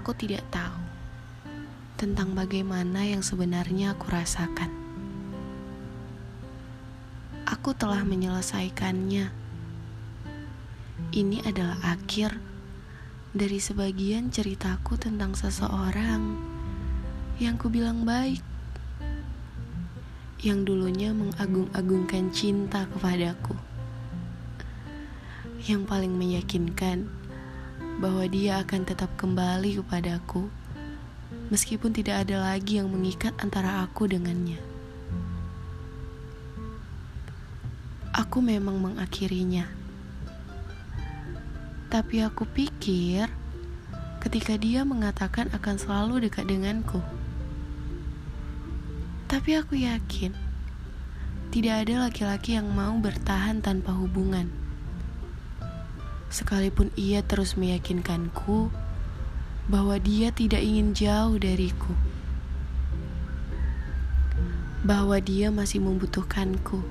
Aku tidak tahu tentang bagaimana yang sebenarnya aku rasakan. Aku telah menyelesaikannya. Ini adalah akhir dari sebagian ceritaku tentang seseorang yang kubilang baik, yang dulunya mengagung-agungkan cinta kepadaku, yang paling meyakinkan bahwa dia akan tetap kembali kepadaku, meskipun tidak ada lagi yang mengikat antara aku dengannya. Aku memang mengakhirinya, tapi aku pikir ketika dia mengatakan akan selalu dekat denganku, tapi aku yakin tidak ada laki-laki yang mau bertahan tanpa hubungan sekalipun ia terus meyakinkanku bahwa dia tidak ingin jauh dariku, bahwa dia masih membutuhkanku.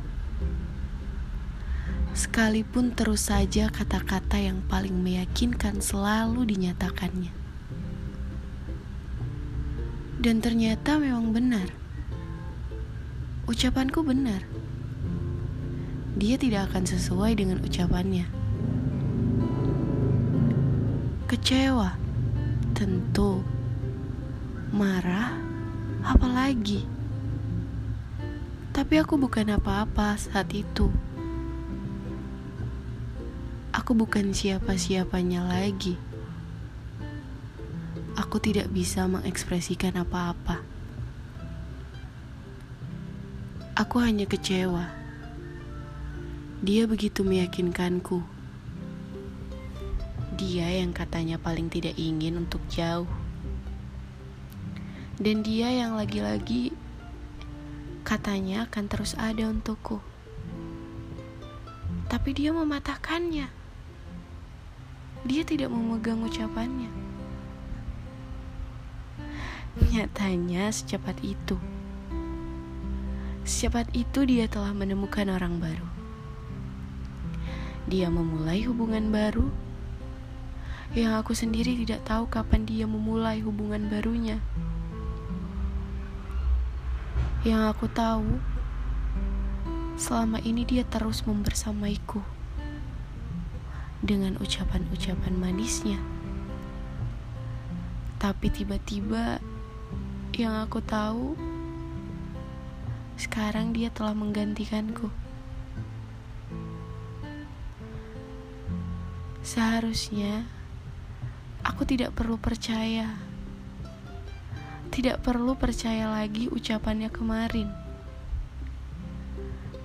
Sekalipun terus saja kata-kata yang paling meyakinkan selalu dinyatakannya. Dan ternyata memang benar. Ucapanku benar. Dia tidak akan sesuai dengan ucapannya Kecewa, tentu. Marah, apalagi. Tapi aku bukan apa-apa saat itu. Aku bukan siapa-siapanya lagi. Aku tidak bisa mengekspresikan apa-apa. Aku hanya kecewa. Dia begitu meyakinkanku dia yang katanya paling tidak ingin untuk jauh. Dan dia yang lagi-lagi katanya akan terus ada untukku. Tapi dia mematahkannya. Dia tidak memegang ucapannya. Nyatanya secepat itu. Secepat itu dia telah menemukan orang baru. Dia memulai hubungan baru yang aku sendiri tidak tahu kapan dia memulai hubungan barunya. Yang aku tahu, selama ini dia terus membersamaiku dengan ucapan-ucapan manisnya. Tapi tiba-tiba yang aku tahu, sekarang dia telah menggantikanku. Seharusnya Aku tidak perlu percaya. Tidak perlu percaya lagi ucapannya kemarin.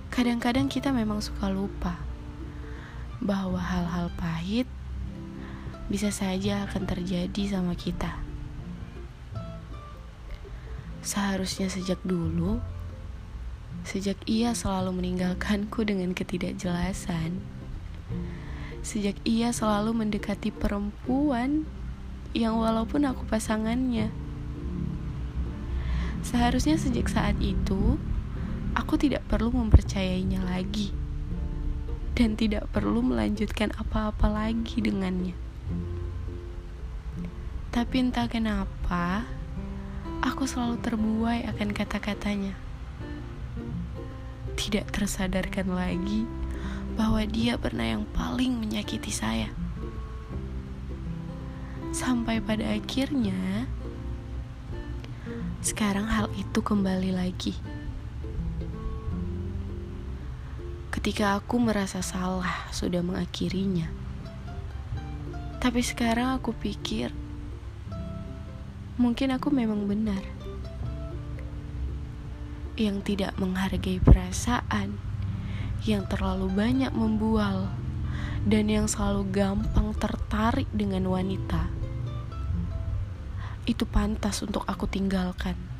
Kadang-kadang kita memang suka lupa bahwa hal-hal pahit bisa saja akan terjadi sama kita. Seharusnya sejak dulu, sejak ia selalu meninggalkanku dengan ketidakjelasan, sejak ia selalu mendekati perempuan yang walaupun aku pasangannya. Seharusnya sejak saat itu, aku tidak perlu mempercayainya lagi dan tidak perlu melanjutkan apa-apa lagi dengannya. Tapi entah kenapa, aku selalu terbuai akan kata-katanya. Tidak tersadarkan lagi bahwa dia pernah yang paling menyakiti saya. Sampai pada akhirnya, sekarang hal itu kembali lagi. Ketika aku merasa salah sudah mengakhirinya, tapi sekarang aku pikir mungkin aku memang benar yang tidak menghargai perasaan yang terlalu banyak membual dan yang selalu gampang tertarik dengan wanita. Itu pantas untuk aku tinggalkan.